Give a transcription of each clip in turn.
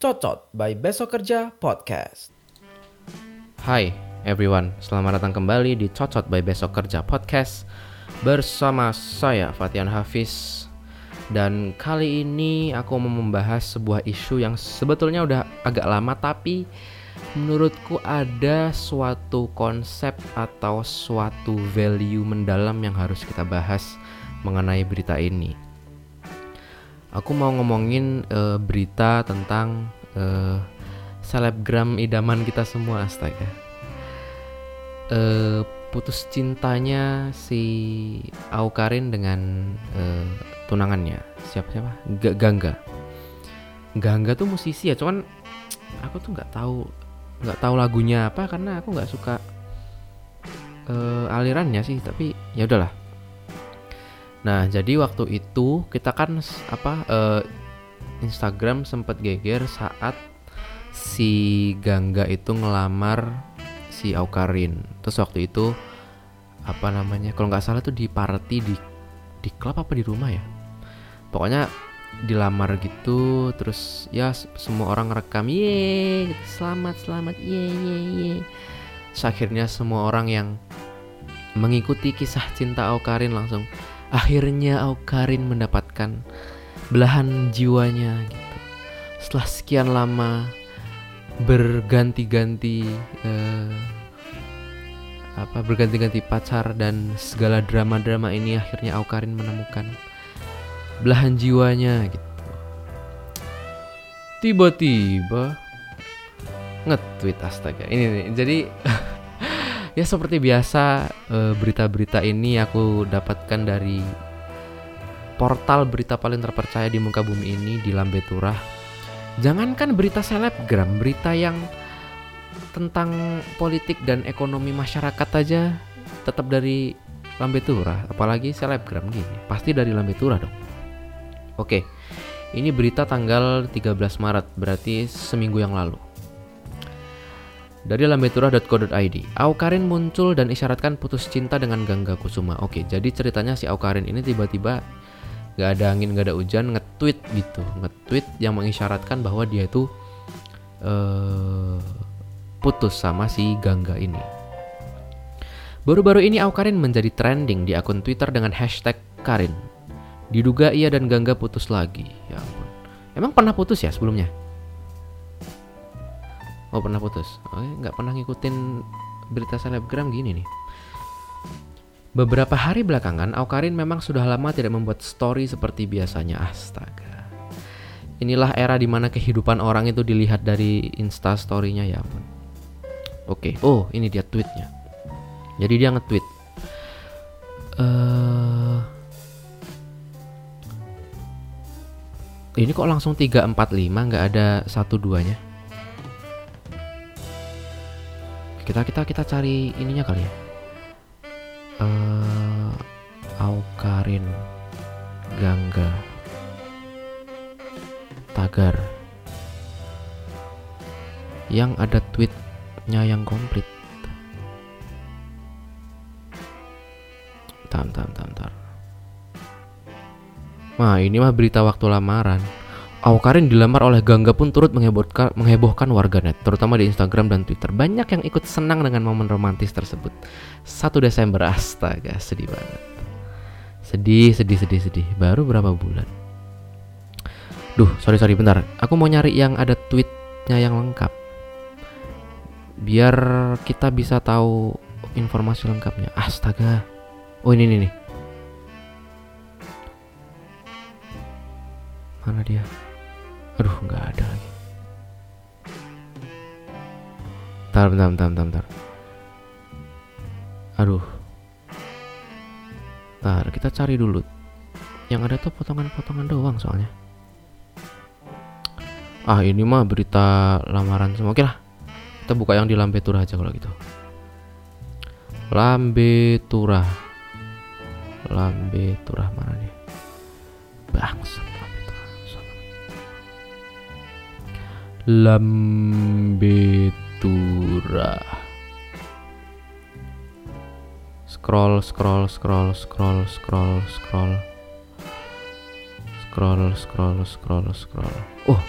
Cocot by Besok Kerja Podcast. Hai everyone, selamat datang kembali di Cocot by Besok Kerja Podcast Bersama saya Fatian Hafiz Dan kali ini aku mau membahas sebuah isu yang sebetulnya udah agak lama Tapi menurutku ada suatu konsep atau suatu value mendalam yang harus kita bahas mengenai berita ini Aku mau ngomongin uh, berita tentang uh, selebgram idaman kita semua astaga. Uh, putus cintanya si Aukarin dengan uh, tunangannya siapa siapa Gangga. Gangga tuh musisi ya, cuman aku tuh nggak tahu nggak tahu lagunya apa karena aku nggak suka uh, alirannya sih, tapi ya udahlah Nah, jadi waktu itu kita kan apa uh, Instagram sempat geger saat si Gangga itu ngelamar si Aukarin. Terus waktu itu apa namanya? Kalau nggak salah tuh di party di di klub apa di rumah ya. Pokoknya dilamar gitu terus ya semua orang rekam ye selamat selamat ye ye ye akhirnya semua orang yang mengikuti kisah cinta Aukarin langsung akhirnya Aukarin mendapatkan belahan jiwanya gitu. Setelah sekian lama berganti-ganti uh, apa berganti-ganti pacar dan segala drama-drama ini akhirnya Aukarin menemukan belahan jiwanya gitu. Tiba-tiba nge-tweet astaga. Ini nih. Jadi ya seperti biasa eh, berita-berita ini aku dapatkan dari portal berita paling terpercaya di muka bumi ini di Lambe Turah. Jangankan berita selebgram, berita yang tentang politik dan ekonomi masyarakat aja tetap dari Lambe Turah, apalagi selebgram gini, pasti dari Lambe Turah dong. Oke. Ini berita tanggal 13 Maret, berarti seminggu yang lalu. Dari lambeturah.co.id, Aukarin muncul dan isyaratkan putus cinta dengan Gangga Kusuma. Oke, jadi ceritanya si Aukarin ini tiba-tiba gak ada angin, gak ada hujan, nge-tweet gitu. Nge-tweet yang mengisyaratkan bahwa dia itu uh, putus sama si Gangga ini. Baru-baru ini Aukarin menjadi trending di akun Twitter dengan hashtag Karin. Diduga ia dan Gangga putus lagi. Ya ampun. Emang pernah putus ya sebelumnya? Oh pernah putus. Oke, oh, nggak pernah ngikutin berita selebgram gini nih. Beberapa hari belakangan, Aukarin memang sudah lama tidak membuat story seperti biasanya. Astaga. Inilah era di mana kehidupan orang itu dilihat dari insta story-nya ya ampun. Oke, oh ini dia tweetnya. Jadi dia nge-tweet. Uh, ini kok langsung 345 nggak ada satu duanya? Kita kita kita cari ininya kali ya. Uh, Aukarin Gangga Tagar. Yang ada tweetnya yang komplit. Tam tam tam tar Nah ini mah berita waktu lamaran Aukarin dilamar oleh Gangga pun turut menghebohkan, menghebohkan warganet, terutama di Instagram dan Twitter. Banyak yang ikut senang dengan momen romantis tersebut. 1 Desember, astaga, sedih banget. Sedih, sedih, sedih, sedih. Baru berapa bulan? Duh, sorry, sorry, bentar. Aku mau nyari yang ada tweetnya yang lengkap. Biar kita bisa tahu informasi lengkapnya. Astaga. Oh, ini, ini, nih. Mana dia? Aduh, nggak ada lagi. Bentar, bentar, bentar, bentar, bentar. Aduh. Bentar, kita cari dulu. Yang ada tuh potongan-potongan doang soalnya. Ah, ini mah berita lamaran semua. Oke lah. Kita buka yang di Lambe Turah aja kalau gitu. Lambe Turah. Lambe Turah mana nih? Bangsa. Lambetura. Scroll, scroll, scroll, scroll, scroll, scroll. Scroll, scroll, scroll, scroll. Oh.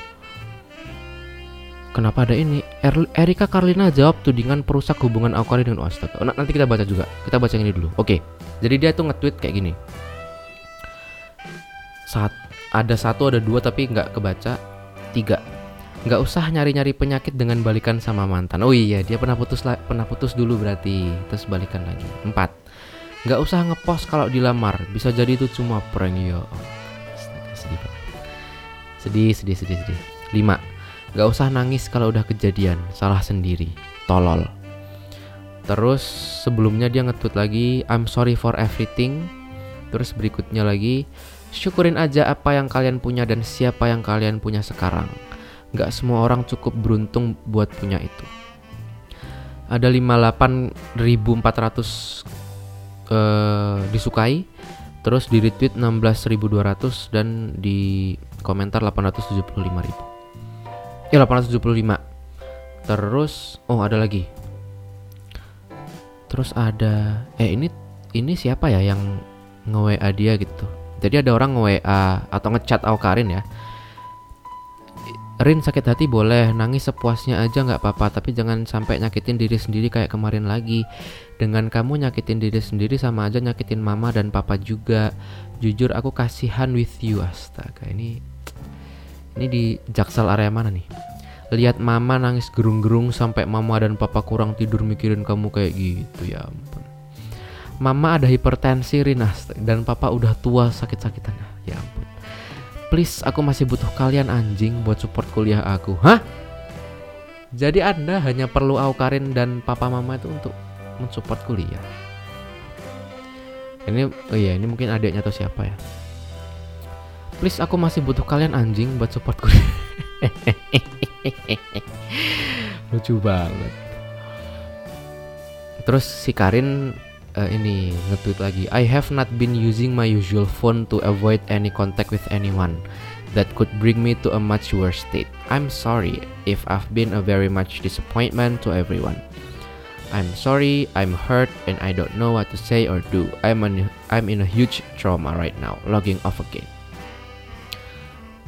Kenapa ada ini? Er Erika Karlina jawab tudingan perusak hubungan Aukari dengan Astaga. Oh, nanti kita baca juga. Kita baca yang ini dulu. Oke. Jadi dia tuh nge-tweet kayak gini. Saat ada satu ada dua tapi nggak kebaca tiga nggak usah nyari-nyari penyakit dengan balikan sama mantan. Oh iya, dia pernah putus pernah putus dulu berarti, terus balikan lagi. Empat, nggak usah ngepost kalau dilamar, bisa jadi itu cuma prank ya. sedih Sedih, sedih, sedih, sedih. Lima, nggak usah nangis kalau udah kejadian, salah sendiri, tolol. Terus sebelumnya dia ngetut lagi, I'm sorry for everything. Terus berikutnya lagi, syukurin aja apa yang kalian punya dan siapa yang kalian punya sekarang Gak semua orang cukup beruntung buat punya itu. Ada 58.400 uh, disukai, terus di retweet 16.200 dan di komentar 875.000. Ya 875. Terus oh ada lagi. Terus ada eh ini ini siapa ya yang nge-WA dia gitu. Jadi ada orang nge-WA atau ngechat Aukarin ya Rin sakit hati boleh, nangis sepuasnya aja nggak apa-apa, tapi jangan sampai nyakitin diri sendiri kayak kemarin lagi. Dengan kamu nyakitin diri sendiri sama aja nyakitin mama dan papa juga. Jujur aku kasihan with you, astaga. Ini ini di Jaksel area mana nih? Lihat mama nangis gerung-gerung sampai mama dan papa kurang tidur mikirin kamu kayak gitu ya ampun. Mama ada hipertensi Rin dan papa udah tua sakit-sakitan. Ya ampun. Please, aku masih butuh kalian anjing buat support kuliah aku. Hah? Jadi Anda hanya perlu Aukarin dan papa mama itu untuk mensupport kuliah. Ini oh iya, ini mungkin adiknya atau siapa ya. Please aku masih butuh kalian anjing buat support kuliah. Lucu banget. Terus si Karin uh, ini nge-tweet lagi. I have not been using my usual phone to avoid any contact with anyone that could bring me to a much worse state. I'm sorry if I've been a very much disappointment to everyone. I'm sorry I'm hurt and I don't know what to say or do. I'm, an, I'm in a huge trauma right now logging off again.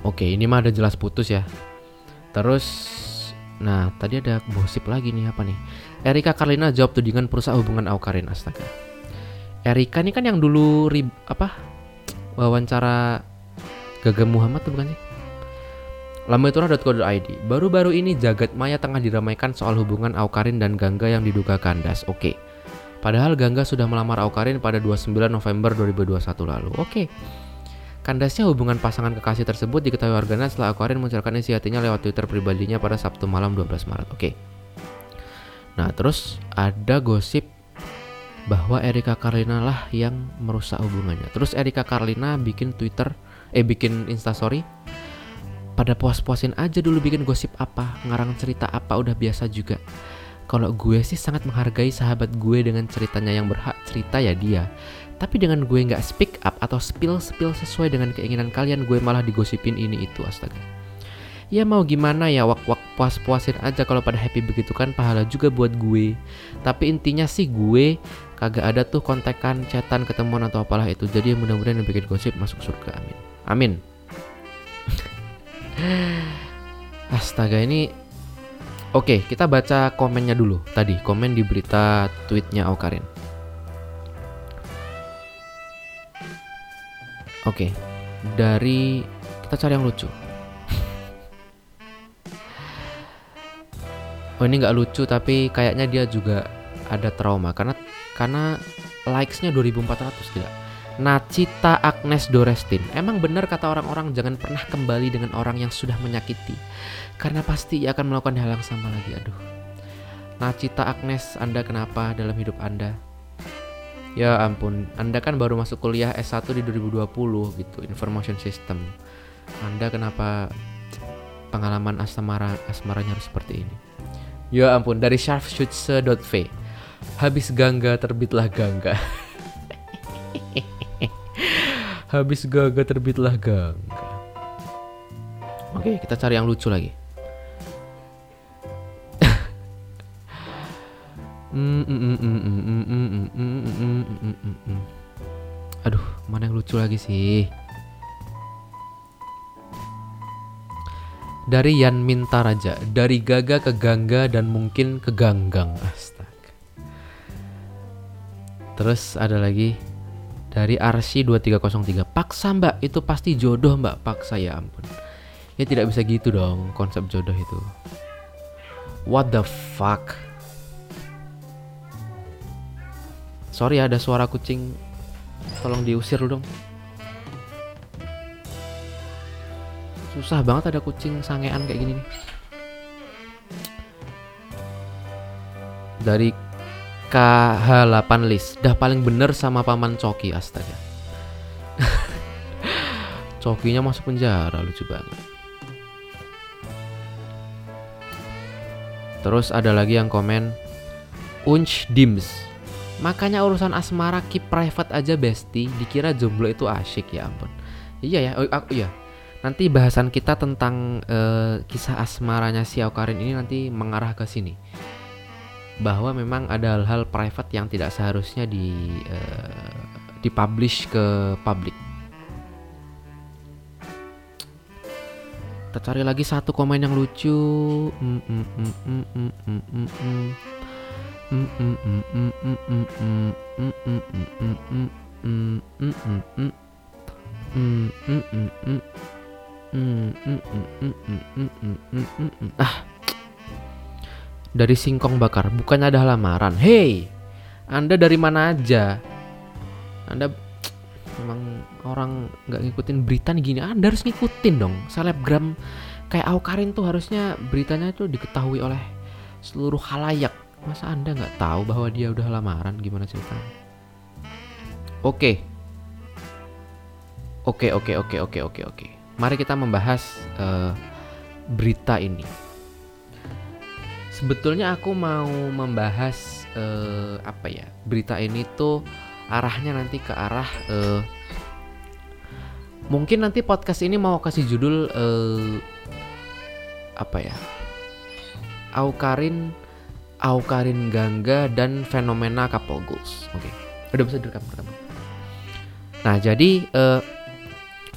Oke okay, ini mah ada jelas putus ya. Terus Nah tadi ada gosip lagi nih apa nih Erika Karlina jawab tudingan perusahaan hubungan Aukarin astaga. Erika ini kan yang dulu rib, apa wawancara Gaga Muhammad tuh bukan sih? Lambetura.co.id Baru-baru ini jagat maya tengah diramaikan soal hubungan Aukarin dan Gangga yang diduga kandas. Oke. Padahal Gangga sudah melamar Aukarin pada 29 November 2021 lalu. Oke. Kandasnya hubungan pasangan kekasih tersebut diketahui warganet setelah Aukarin menceritakan isi hatinya lewat Twitter pribadinya pada Sabtu malam 12 Maret. Oke. Nah, terus ada gosip bahwa Erika Karlina lah yang merusak hubungannya. Terus Erika Karlina bikin Twitter, eh bikin Instastory. Pada puas-puasin aja dulu bikin gosip apa, ngarang cerita apa udah biasa juga. Kalau gue sih sangat menghargai sahabat gue dengan ceritanya yang berhak cerita ya dia. Tapi dengan gue nggak speak up atau spill spill sesuai dengan keinginan kalian, gue malah digosipin ini itu astaga ya mau gimana ya wak wak puas puasin aja kalau pada happy begitu kan pahala juga buat gue. Tapi intinya sih gue kagak ada tuh kontekan chatan ketemuan atau apalah itu. Jadi mudah-mudahan yang bikin gosip masuk surga amin. Amin. Astaga ini oke kita baca komennya dulu. Tadi komen di berita tweetnya Aukarin. Oke dari kita cari yang lucu oh ini nggak lucu tapi kayaknya dia juga ada trauma. Karena karena likesnya 2400 tidak? Nacita Agnes Dorestin. Emang benar kata orang-orang jangan pernah kembali dengan orang yang sudah menyakiti. Karena pasti ia akan melakukan hal yang sama lagi Aduh. Nacita Agnes Anda kenapa dalam hidup Anda? Ya ampun Anda kan baru masuk kuliah S1 di 2020 gitu Information System. Anda kenapa pengalaman asmara asmaranya harus seperti ini Ya ampun, dari sharpshoots.v. Habis gangga terbitlah gangga. Habis gangga terbitlah gangga. Oke, okay, kita cari yang lucu lagi. Aduh, mana yang lucu lagi sih? Dari Yan Minta Raja, dari Gaga ke Gangga dan mungkin ke Ganggang. Astaga. Terus ada lagi dari Arsi 2303. Paksa mbak, itu pasti jodoh mbak. Paksa ya ampun. Ya tidak bisa gitu dong konsep jodoh itu. What the fuck? Sorry ada suara kucing. Tolong diusir dong. Susah banget ada kucing sangean kayak gini nih. Dari KH8 list dah paling bener sama paman Coki astaga. Cokinya masuk penjara lucu banget. Terus ada lagi yang komen Unch Dims Makanya urusan asmara keep private aja besti Dikira jomblo itu asyik ya ampun Iya ya, oh, aku, iya Nanti bahasan kita tentang eh, kisah asmaranya si Aukarin ini nanti mengarah ke sini Bahwa memang ada hal-hal private yang tidak seharusnya di eh, dipublish ke publik Kita cari lagi satu komen yang lucu Mm, mm, mm, mm, mm, mm, mm, mm. Mm, Ah. Dari singkong bakar, bukannya ada lamaran. Hey, Anda dari mana aja? Anda memang orang nggak ngikutin berita nih gini. Anda harus ngikutin dong. Selebgram kayak Aukarin tuh harusnya beritanya tuh diketahui oleh seluruh halayak. Masa Anda nggak tahu bahwa dia udah lamaran? Gimana ceritanya? Oke. Okay. Oke, okay, oke, okay, oke, oke, oke, oke. Mari kita membahas eh, berita ini. Sebetulnya aku mau membahas eh, apa ya? Berita ini tuh arahnya nanti ke arah eh, mungkin nanti podcast ini mau kasih judul eh, apa ya? Aukarin Aukarin Gangga dan fenomena goals. Oke. Udah bisa direkam pertama. Nah, jadi eh,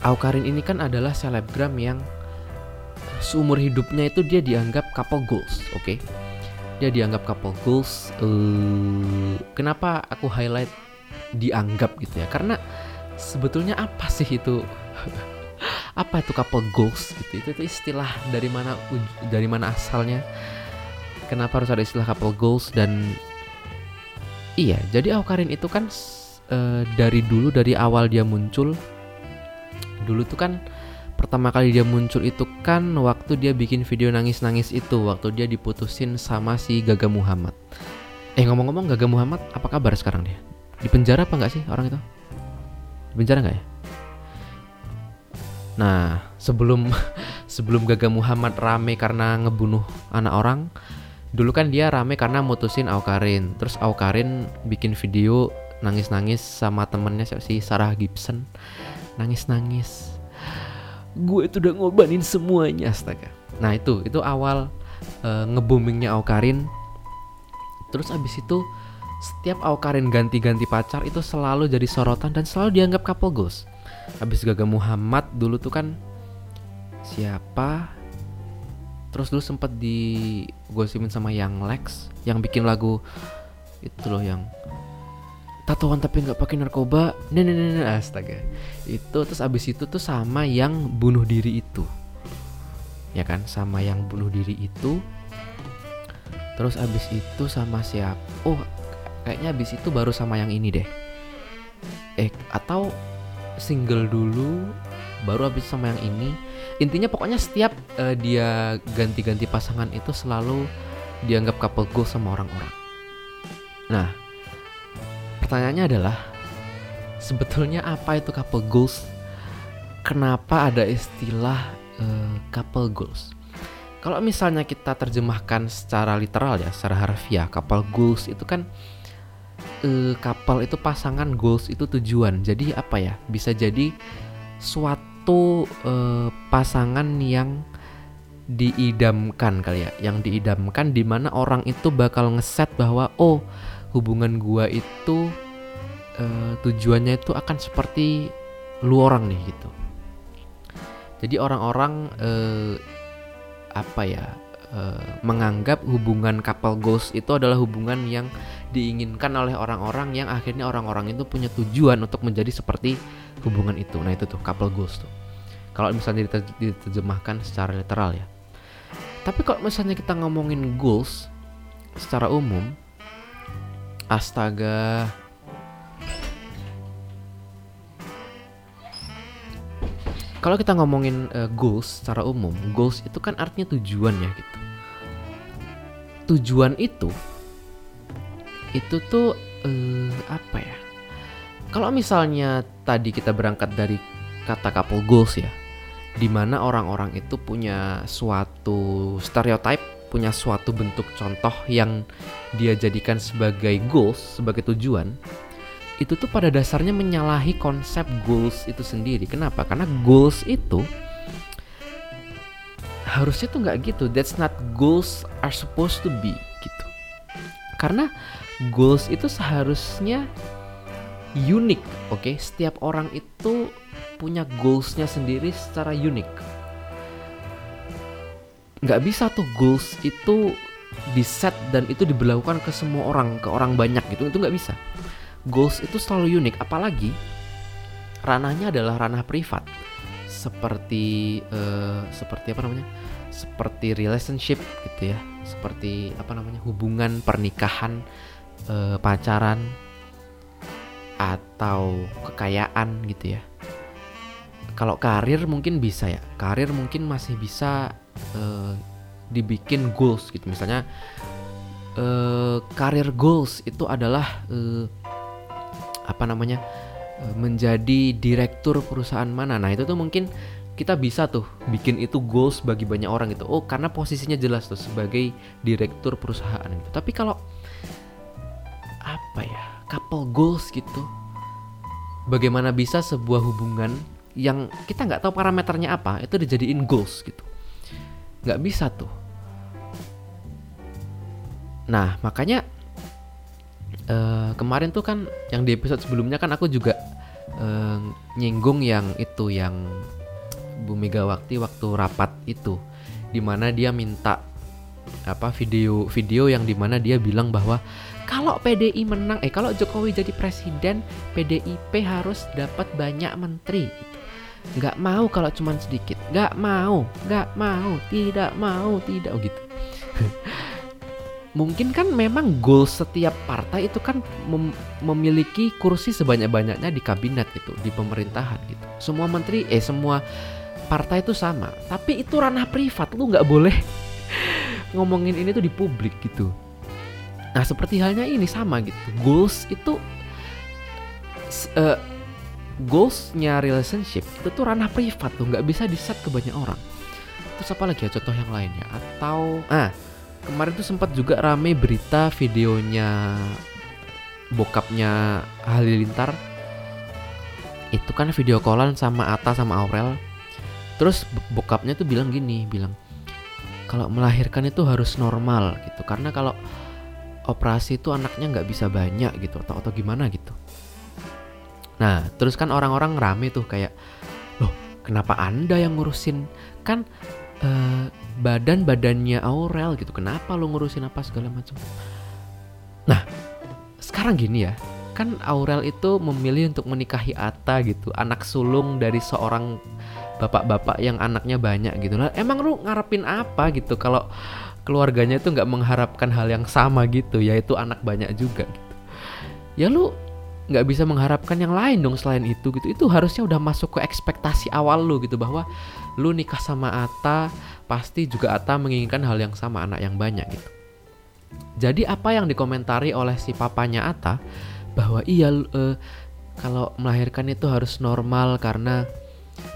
Aukarin ini kan adalah selebgram yang seumur hidupnya itu dia dianggap couple goals, oke? Dia dianggap couple goals. eh kenapa aku highlight dianggap gitu ya? Karena sebetulnya apa sih itu? apa itu couple goals gitu? Itu, itu istilah dari mana dari mana asalnya? Kenapa harus ada istilah couple goals dan iya, jadi Aukarin itu kan eh, dari dulu dari awal dia muncul dulu tuh kan pertama kali dia muncul itu kan waktu dia bikin video nangis-nangis itu waktu dia diputusin sama si Gaga Muhammad. Eh ngomong-ngomong Gaga Muhammad apa kabar sekarang dia? Di penjara apa nggak sih orang itu? Di penjara nggak ya? Nah sebelum sebelum Gaga Muhammad rame karena ngebunuh anak orang, dulu kan dia rame karena mutusin Aukarin. Terus Aukarin bikin video nangis-nangis sama temennya sih Sarah Gibson nangis-nangis. Gue itu udah ngorbanin semuanya astaga. Nah itu itu awal eh, nge-boomingnya Aukarin. Terus abis itu setiap Aukarin ganti-ganti pacar itu selalu jadi sorotan dan selalu dianggap couple goals abis Gaga Muhammad dulu tuh kan siapa? Terus dulu sempet digosipin sama Yang Lex yang bikin lagu itu loh yang tatoan tapi nggak pakai narkoba? Nah, nah, astaga. Itu terus abis itu tuh sama yang bunuh diri itu. Ya kan? Sama yang bunuh diri itu. Terus abis itu sama siapa oh kayaknya abis itu baru sama yang ini deh. Eh atau single dulu baru abis sama yang ini. Intinya pokoknya setiap eh, dia ganti-ganti pasangan itu selalu dianggap couple goals sama orang-orang. Nah pertanyaannya adalah sebetulnya apa itu couple goals? Kenapa ada istilah eh, couple goals? Kalau misalnya kita terjemahkan secara literal ya, secara harfiah, couple goals itu kan eh, couple itu pasangan, goals itu tujuan. Jadi apa ya? Bisa jadi suatu eh, pasangan yang diidamkan kali ya yang diidamkan di mana orang itu bakal ngeset bahwa oh hubungan gua itu eh, tujuannya itu akan seperti lu orang nih gitu. Jadi orang-orang eh, apa ya eh, menganggap hubungan couple goals itu adalah hubungan yang diinginkan oleh orang-orang yang akhirnya orang-orang itu punya tujuan untuk menjadi seperti hubungan itu. Nah itu tuh couple goals tuh. Kalau misalnya diter- diterjemahkan secara literal ya. Tapi kalau misalnya kita ngomongin goals secara umum, astaga. Kalau kita ngomongin eh, goals secara umum, goals itu kan artinya tujuan ya gitu. Tujuan itu itu tuh eh, apa ya? Kalau misalnya tadi kita berangkat dari kata couple goals ya, di mana orang-orang itu punya suatu stereotype, punya suatu bentuk contoh yang dia jadikan sebagai goals, sebagai tujuan, itu tuh pada dasarnya menyalahi konsep goals itu sendiri. Kenapa? Karena goals itu harusnya tuh nggak gitu. That's not goals are supposed to be gitu. Karena goals itu seharusnya unik, oke? Setiap orang itu punya goalsnya sendiri secara unik. Nggak bisa tuh goals itu di set dan itu diberlakukan ke semua orang, ke orang banyak gitu. Itu nggak bisa. Goals itu selalu unik, apalagi ranahnya adalah ranah privat. Seperti eh, seperti apa namanya? Seperti relationship gitu ya. Seperti apa namanya? hubungan pernikahan, eh, pacaran atau kekayaan gitu ya kalau karir mungkin bisa ya karir mungkin masih bisa eh, dibikin goals gitu. Misalnya karir goals itu adalah eh, apa namanya eh, menjadi direktur perusahaan mana. Nah itu tuh mungkin kita bisa tuh bikin itu goals bagi banyak orang gitu. Oh karena posisinya jelas tuh sebagai direktur perusahaan gitu. Tapi kalau apa ya couple goals gitu bagaimana bisa sebuah hubungan yang kita nggak tahu parameternya apa itu dijadiin goals gitu nggak bisa tuh nah makanya eh, kemarin tuh kan yang di episode sebelumnya kan aku juga eh, nyinggung yang itu yang Bu Megawati waktu rapat itu di mana dia minta apa video video yang di mana dia bilang bahwa kalau PDI menang eh kalau Jokowi jadi presiden PDIP harus dapat banyak menteri gitu. Nggak mau kalau cuman sedikit. Nggak mau nggak mau tidak mau tidak. Oh gitu. Mungkin kan memang goal setiap partai itu kan mem- memiliki kursi sebanyak-banyaknya di kabinet gitu di pemerintahan gitu. Semua menteri eh semua partai itu sama. Tapi itu ranah privat. Lu nggak boleh ngomongin ini tuh di publik gitu. Nah seperti halnya ini sama gitu. Goals itu eh, goalsnya relationship itu tuh ranah privat tuh nggak bisa di set ke banyak orang. Terus apa lagi ya contoh yang lainnya? Atau ah kemarin tuh sempat juga rame berita videonya bokapnya Halilintar itu kan video callan sama Ata sama Aurel. Terus bo- bokapnya tuh bilang gini, bilang kalau melahirkan itu harus normal gitu karena kalau operasi itu anaknya nggak bisa banyak gitu atau atau gimana gitu. Nah terus kan orang-orang rame tuh kayak loh kenapa anda yang ngurusin? Kan eh, badan badannya Aurel gitu kenapa lo ngurusin apa segala macam. Nah sekarang gini ya kan Aurel itu memilih untuk menikahi Atta gitu anak sulung dari seorang bapak-bapak yang anaknya banyak gitu. Lah emang lu ngarepin apa gitu kalau keluarganya itu nggak mengharapkan hal yang sama gitu yaitu anak banyak juga gitu? Ya lu nggak bisa mengharapkan yang lain dong selain itu gitu. Itu harusnya udah masuk ke ekspektasi awal lu gitu bahwa lu nikah sama Ata pasti juga Ata menginginkan hal yang sama anak yang banyak gitu. Jadi apa yang dikomentari oleh si papanya Ata bahwa iya eh, kalau melahirkan itu harus normal karena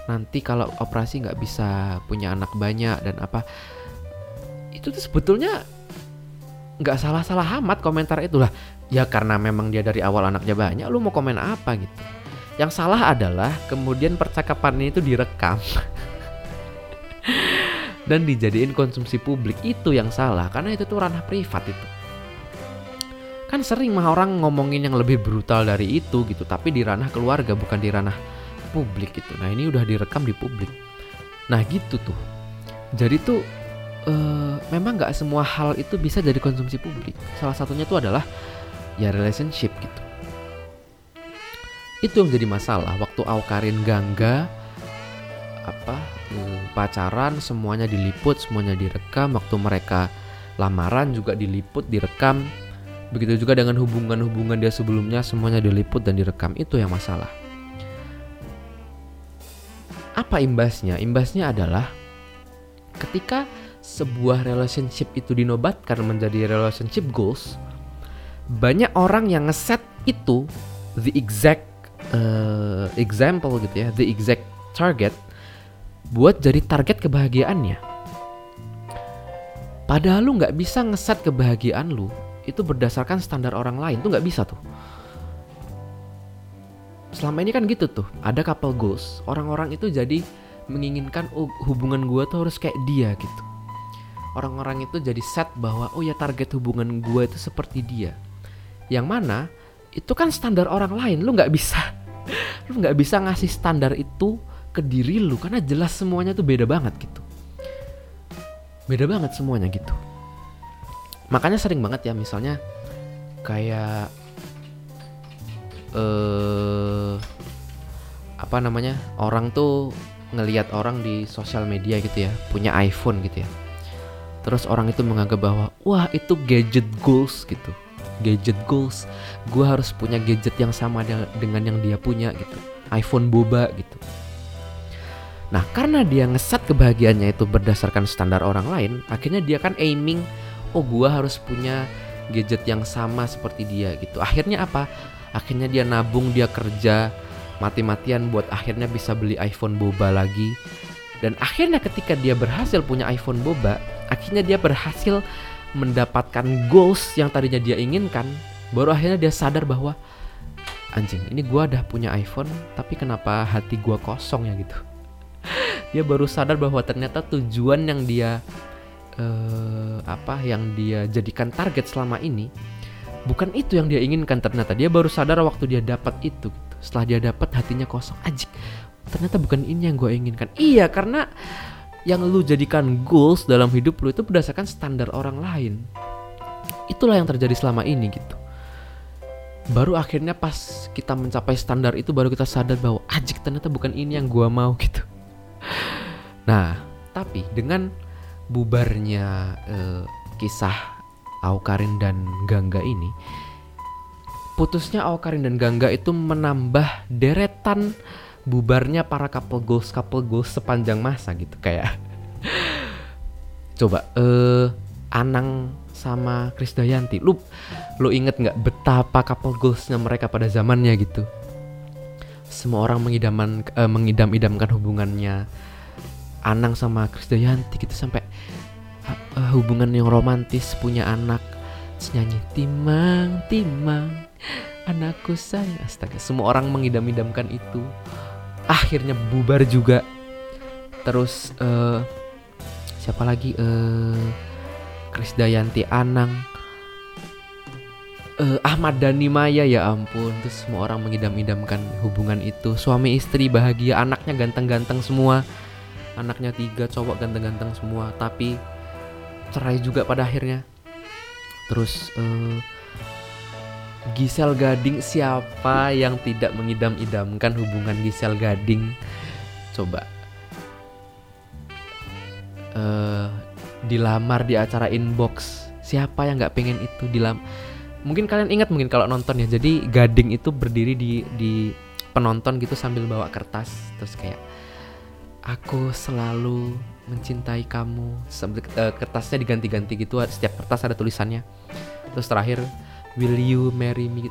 nanti kalau operasi nggak bisa punya anak banyak dan apa itu tuh sebetulnya nggak salah-salah amat komentar itu lah ya karena memang dia dari awal anaknya banyak lu mau komen apa gitu? Yang salah adalah kemudian percakapan itu direkam dan dijadiin konsumsi publik. Itu yang salah karena itu tuh ranah privat itu. Kan sering mah orang ngomongin yang lebih brutal dari itu gitu tapi di ranah keluarga bukan di ranah publik gitu. Nah ini udah direkam di publik. Nah gitu tuh. Jadi tuh eh, memang nggak semua hal itu bisa jadi konsumsi publik. Salah satunya tuh adalah ya relationship gitu. Itu yang jadi masalah. Waktu Aukarin Gangga apa eh, pacaran semuanya diliput semuanya direkam. Waktu mereka lamaran juga diliput direkam. Begitu juga dengan hubungan-hubungan dia sebelumnya semuanya diliput dan direkam. Itu yang masalah. Apa imbasnya? Imbasnya adalah ketika sebuah relationship itu dinobatkan menjadi relationship goals banyak orang yang ngeset itu the exact uh, example gitu ya the exact target buat jadi target kebahagiaannya. Padahal lu nggak bisa ngeset kebahagiaan lu itu berdasarkan standar orang lain tuh nggak bisa tuh. Selama ini kan gitu tuh, ada couple goals. Orang-orang itu jadi menginginkan oh, hubungan gua tuh harus kayak dia gitu. Orang-orang itu jadi set bahwa oh ya target hubungan gua itu seperti dia. Yang mana? Itu kan standar orang lain, lu nggak bisa, lu nggak bisa ngasih standar itu ke diri lu karena jelas semuanya tuh beda banget gitu. Beda banget semuanya gitu. Makanya sering banget ya misalnya kayak eh apa namanya orang tuh ngelihat orang di sosial media gitu ya punya iPhone gitu ya. Terus orang itu menganggap bahwa wah itu gadget goals gitu gadget goals gue harus punya gadget yang sama dengan yang dia punya gitu iPhone boba gitu Nah, karena dia ngeset kebahagiaannya itu berdasarkan standar orang lain, akhirnya dia kan aiming, oh gua harus punya gadget yang sama seperti dia gitu. Akhirnya apa? Akhirnya dia nabung, dia kerja mati-matian buat akhirnya bisa beli iPhone boba lagi. Dan akhirnya ketika dia berhasil punya iPhone boba, akhirnya dia berhasil mendapatkan goals yang tadinya dia inginkan. Baru akhirnya dia sadar bahwa anjing, ini gua udah punya iPhone, tapi kenapa hati gua kosong ya gitu dia baru sadar bahwa ternyata tujuan yang dia uh, apa yang dia jadikan target selama ini bukan itu yang dia inginkan ternyata dia baru sadar waktu dia dapat itu gitu. setelah dia dapat hatinya kosong ajik ternyata bukan ini yang gue inginkan iya karena yang lu jadikan goals dalam hidup lu itu berdasarkan standar orang lain. Itulah yang terjadi selama ini gitu. Baru akhirnya pas kita mencapai standar itu baru kita sadar bahwa ajik ternyata bukan ini yang gue mau gitu. Nah, tapi dengan bubarnya eh, kisah Aukarin dan Gangga ini, putusnya Aukarin dan Gangga itu menambah deretan bubarnya para couple goals couple goals sepanjang masa gitu kayak. Coba eh Anang sama Krisdayanti lu lu inget nggak betapa couple goalsnya mereka pada zamannya gitu? Semua orang mengidaman uh, mengidam-idamkan hubungannya Anang sama Krisdayanti gitu sampai uh, hubungan yang romantis punya anak nyanyi timang timang anakku sayang. Astaga semua orang mengidam-idamkan itu akhirnya bubar juga. Terus uh, siapa lagi? Uh, Krisdayanti Anang. Uh, Ahmad Dhani Maya ya ampun. Terus semua orang mengidam-idamkan hubungan itu. Suami istri bahagia anaknya ganteng-ganteng semua. Anaknya tiga cowok ganteng-ganteng semua. Tapi cerai juga pada akhirnya. Terus uh, Gisel Gading siapa yang tidak mengidam-idamkan hubungan Gisel Gading? Coba. Uh, dilamar di acara inbox. Siapa yang nggak pengen itu dilam? Mungkin kalian ingat mungkin kalau nonton ya. Jadi gading itu berdiri di di penonton gitu sambil bawa kertas. Terus kayak aku selalu mencintai kamu. Uh, kertasnya diganti-ganti gitu. Setiap kertas ada tulisannya. Terus terakhir will you marry me?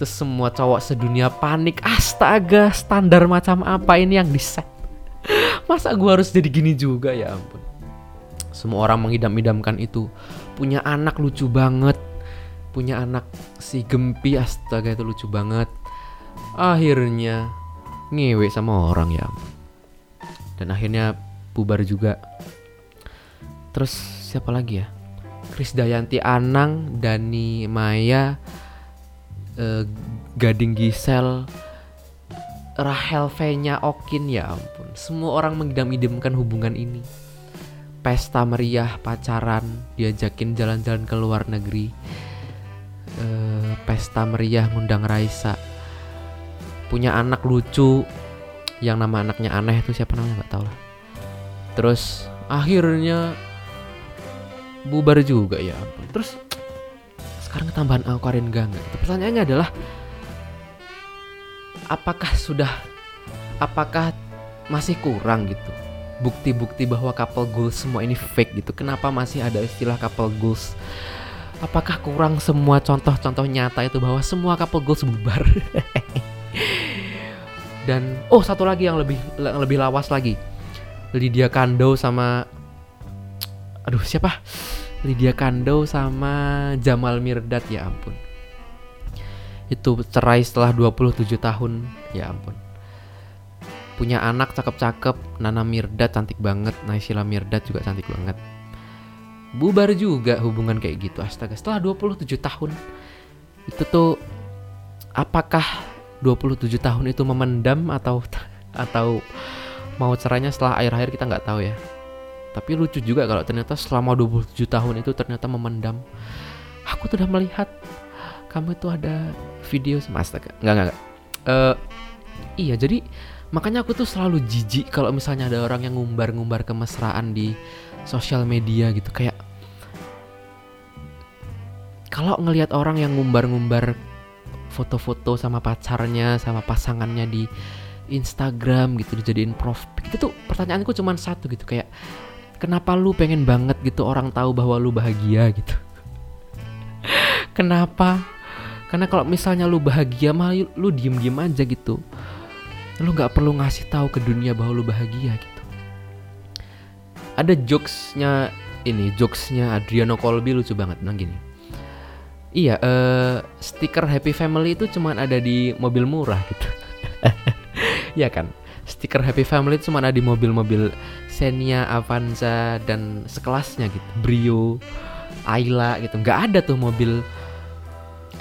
Terus semua cowok sedunia panik. Astaga standar macam apa ini yang di set masa gua harus jadi gini juga? Ya ampun. Semua orang mengidam-idamkan itu. Punya anak lucu banget. Punya anak si Gempi astaga itu lucu banget. Akhirnya ngewe sama orang ya. Dan akhirnya bubar juga. Terus siapa lagi ya Krisdayanti Anang Dani Maya eh, Gading Gisel Rahel V-nya Okin ya ampun. Semua orang mengidam-idamkan hubungan ini. Pesta meriah pacaran diajakin jalan-jalan ke luar negeri. Eh, pesta meriah ngundang Raisa. Punya anak lucu yang nama anaknya aneh itu siapa namanya nggak tahu lah. Terus akhirnya bubar juga ya ampun. Terus sekarang tambahan Aquarian Gangga Itu pertanyaannya adalah apakah sudah apakah masih kurang gitu? Bukti-bukti bahwa couple goals semua ini fake gitu. Kenapa masih ada istilah couple goals? Apakah kurang semua contoh-contoh nyata itu bahwa semua couple goals bubar? Dan oh satu lagi yang lebih yang lebih lawas lagi. Lydia Kando sama aduh siapa Lydia Kando sama Jamal Mirdad ya ampun. Itu cerai setelah 27 tahun ya ampun. Punya anak cakep-cakep Nana Mirdad cantik banget Naysila Mirdad juga cantik banget. Bubar juga hubungan kayak gitu astaga. Setelah 27 tahun itu tuh apakah 27 tahun itu memendam atau atau mau cerainya setelah akhir-akhir kita nggak tahu ya tapi lucu juga kalau ternyata selama 27 tahun itu ternyata memendam. Aku tuh udah melihat kamu itu ada video sama astaga. Nggak nggak nggak. Eh, iya jadi makanya aku tuh selalu jijik kalau misalnya ada orang yang ngumbar-ngumbar kemesraan di sosial media gitu. Kayak kalau ngelihat orang yang ngumbar-ngumbar foto-foto sama pacarnya sama pasangannya di Instagram gitu dijadiin profil itu tuh pertanyaanku cuma satu gitu. Kayak kenapa lu pengen banget gitu orang tahu bahwa lu bahagia gitu? Kenapa? Karena kalau misalnya lu bahagia mah lu- lu diem-diem aja gitu. Lu nggak perlu ngasih tahu ke dunia bahwa lu bahagia gitu. Ada jokesnya ini jokesnya Adriano Colby lucu banget bilang gini. Iya eh stiker Happy Family itu cuman ada di mobil murah gitu. Ya kan? Stiker Happy Family itu cuma ada di mobil-mobil Xenia, Avanza dan sekelasnya gitu. Brio, Ayla gitu. Nggak ada tuh mobil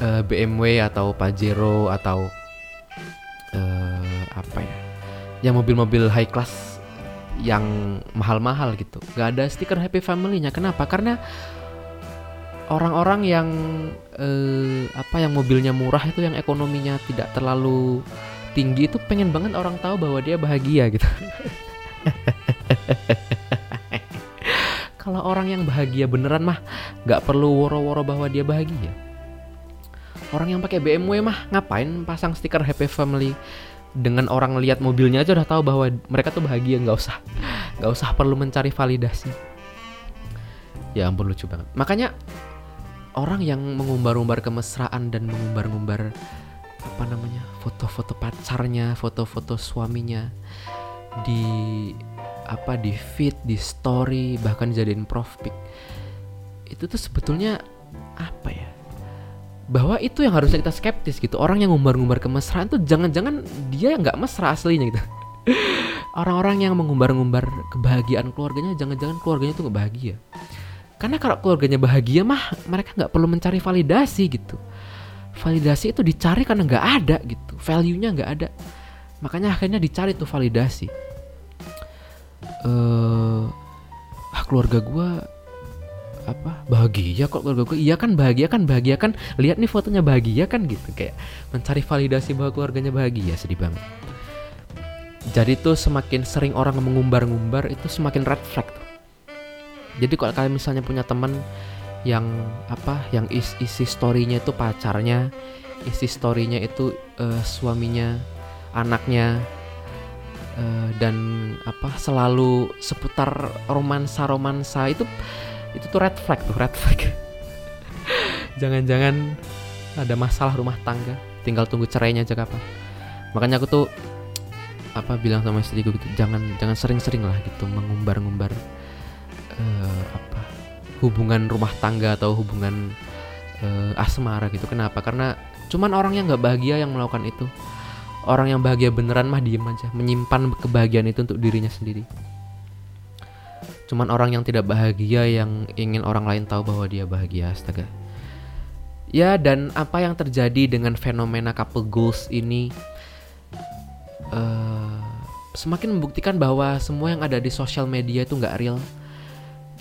eh, BMW atau Pajero atau eh, apa ya? Ya mobil-mobil high class yang mahal-mahal gitu. Nggak ada stiker Happy Family-nya. Kenapa? Karena orang-orang yang eh, apa yang mobilnya murah itu yang ekonominya tidak terlalu tinggi itu pengen banget orang tahu bahwa dia bahagia gitu. Kalau orang yang bahagia beneran mah nggak perlu woro-woro bahwa dia bahagia. Orang yang pakai BMW mah ngapain pasang stiker Happy Family dengan orang lihat mobilnya aja udah tahu bahwa mereka tuh bahagia nggak usah nggak usah perlu mencari validasi. Ya ampun lucu banget. Makanya orang yang mengumbar-umbar kemesraan dan mengumbar-umbar apa namanya foto-foto pacarnya, foto-foto suaminya di apa di feed, di story, bahkan dijadiin prof pic. Itu tuh sebetulnya apa ya? Bahwa itu yang harusnya kita skeptis gitu. Orang yang ngumbar-ngumbar kemesraan tuh jangan-jangan dia nggak mesra aslinya gitu. Orang-orang yang mengumbar-ngumbar kebahagiaan keluarganya jangan-jangan keluarganya tuh nggak bahagia. Karena kalau keluarganya bahagia mah mereka nggak perlu mencari validasi gitu validasi itu dicari karena nggak ada gitu value-nya nggak ada makanya akhirnya dicari tuh validasi ah keluarga gua apa bahagia kok keluarga gua. Iya kan bahagia kan bahagia kan. Lihat nih fotonya bahagia kan gitu. Kayak mencari validasi bahwa keluarganya bahagia sedih banget. Jadi tuh semakin sering orang mengumbar-ngumbar itu semakin red flag tuh. Jadi kalau kalian misalnya punya teman yang apa yang is- isi storynya itu pacarnya isi storynya itu eh, suaminya anaknya eh, dan apa selalu seputar romansa romansa itu itu tuh red flag tuh red flag jangan-jangan ada masalah rumah tangga tinggal tunggu cerainya aja kapan makanya aku tuh apa bilang sama istriku gitu jangan jangan sering-sering lah gitu mengumbar-ngumbar eh, apa hubungan rumah tangga atau hubungan eh, asmara gitu. Kenapa? Karena cuman orang yang nggak bahagia yang melakukan itu. Orang yang bahagia beneran mah diem aja, menyimpan kebahagiaan itu untuk dirinya sendiri. Cuman orang yang tidak bahagia yang ingin orang lain tahu bahwa dia bahagia, astaga. Ya dan apa yang terjadi dengan fenomena couple goals ini eh, semakin membuktikan bahwa semua yang ada di sosial media itu nggak real.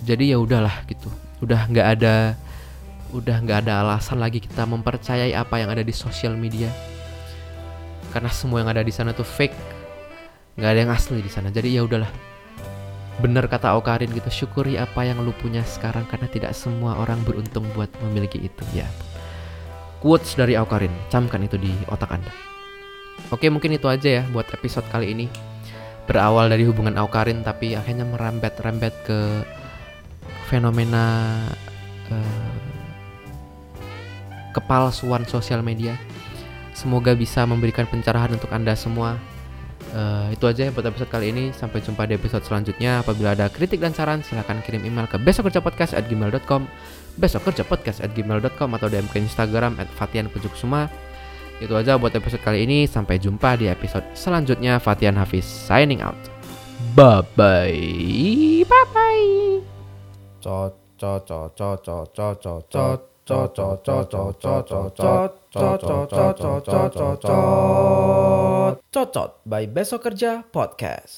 Jadi ya udahlah gitu, udah nggak ada udah nggak ada alasan lagi kita mempercayai apa yang ada di sosial media karena semua yang ada di sana tuh fake. Nggak ada yang asli di sana. Jadi ya udahlah. Bener kata Okarin gitu syukuri apa yang lu punya sekarang karena tidak semua orang beruntung buat memiliki itu. Ya. Quotes dari Okarin camkan itu di otak anda. Oke mungkin itu aja ya buat episode kali ini. Berawal dari hubungan Aukarin tapi akhirnya merembet-rembet ke fenomena eh, kepalsuan sosial media semoga bisa memberikan pencerahan untuk anda semua Eh, itu aja ya buat episode kali ini. Sampai jumpa di episode selanjutnya. Apabila ada kritik dan saran, silahkan kirim email ke besokkerjapodcast@gmail.com, besokkerjapodcast@gmail.com atau DM ke Instagram @fatianpujuksuma. Itu aja buat episode kali ini. Sampai jumpa di episode selanjutnya. Fatian Hafiz signing out. Bye bye. Bye bye. Cot cot cot cot cot Cocot by Besok Kerja Podcast.